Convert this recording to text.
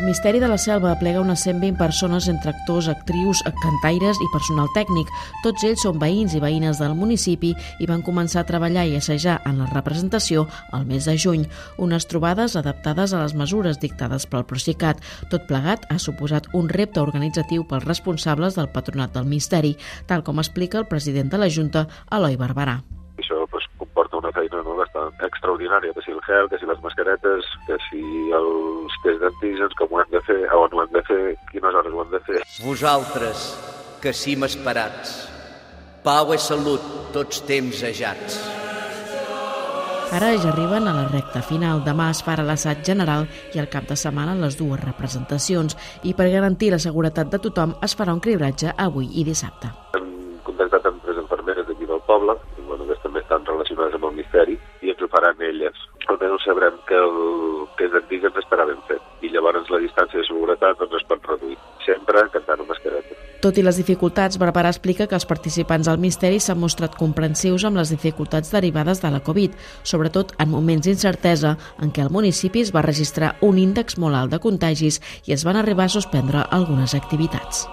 El Misteri de la Selva aplega unes 120 persones entre actors, actrius, cantaires i personal tècnic. Tots ells són veïns i veïnes del municipi i van començar a treballar i assajar en la representació el mes de juny. Unes trobades adaptades a les mesures dictades pel Procicat. Tot plegat ha suposat un repte organitzatiu pels responsables del Patronat del Misteri, tal com explica el president de la Junta, Eloi Barberà extraordinària, que si el gel, que si les mascaretes, que si els d'antígens, com ho hem de fer, on ho hem de fer, quines hores ho hem de fer. Vosaltres, que si m'esperats, pau i salut tots temps ajats. Ara ja arriben a la recta final. Demà es farà l'assaig general i al cap de setmana les dues representacions. I per garantir la seguretat de tothom es farà un cribratge avui i dissabte. Hem contactat amb tres infermeres d'aquí del poble, i, bueno, que també estan relacionades amb el misteri, faran elles. Almenys sabrem que el test d'antígens estarà ben fet i llavors la distància de seguretat doncs, es pot reduir, sempre cantant amb mascareta. Tot i les dificultats, Barberà explica que els participants al misteri s'han mostrat comprensius amb les dificultats derivades de la Covid, sobretot en moments d'incertesa en què el municipi es va registrar un índex molt alt de contagis i es van arribar a suspendre algunes activitats.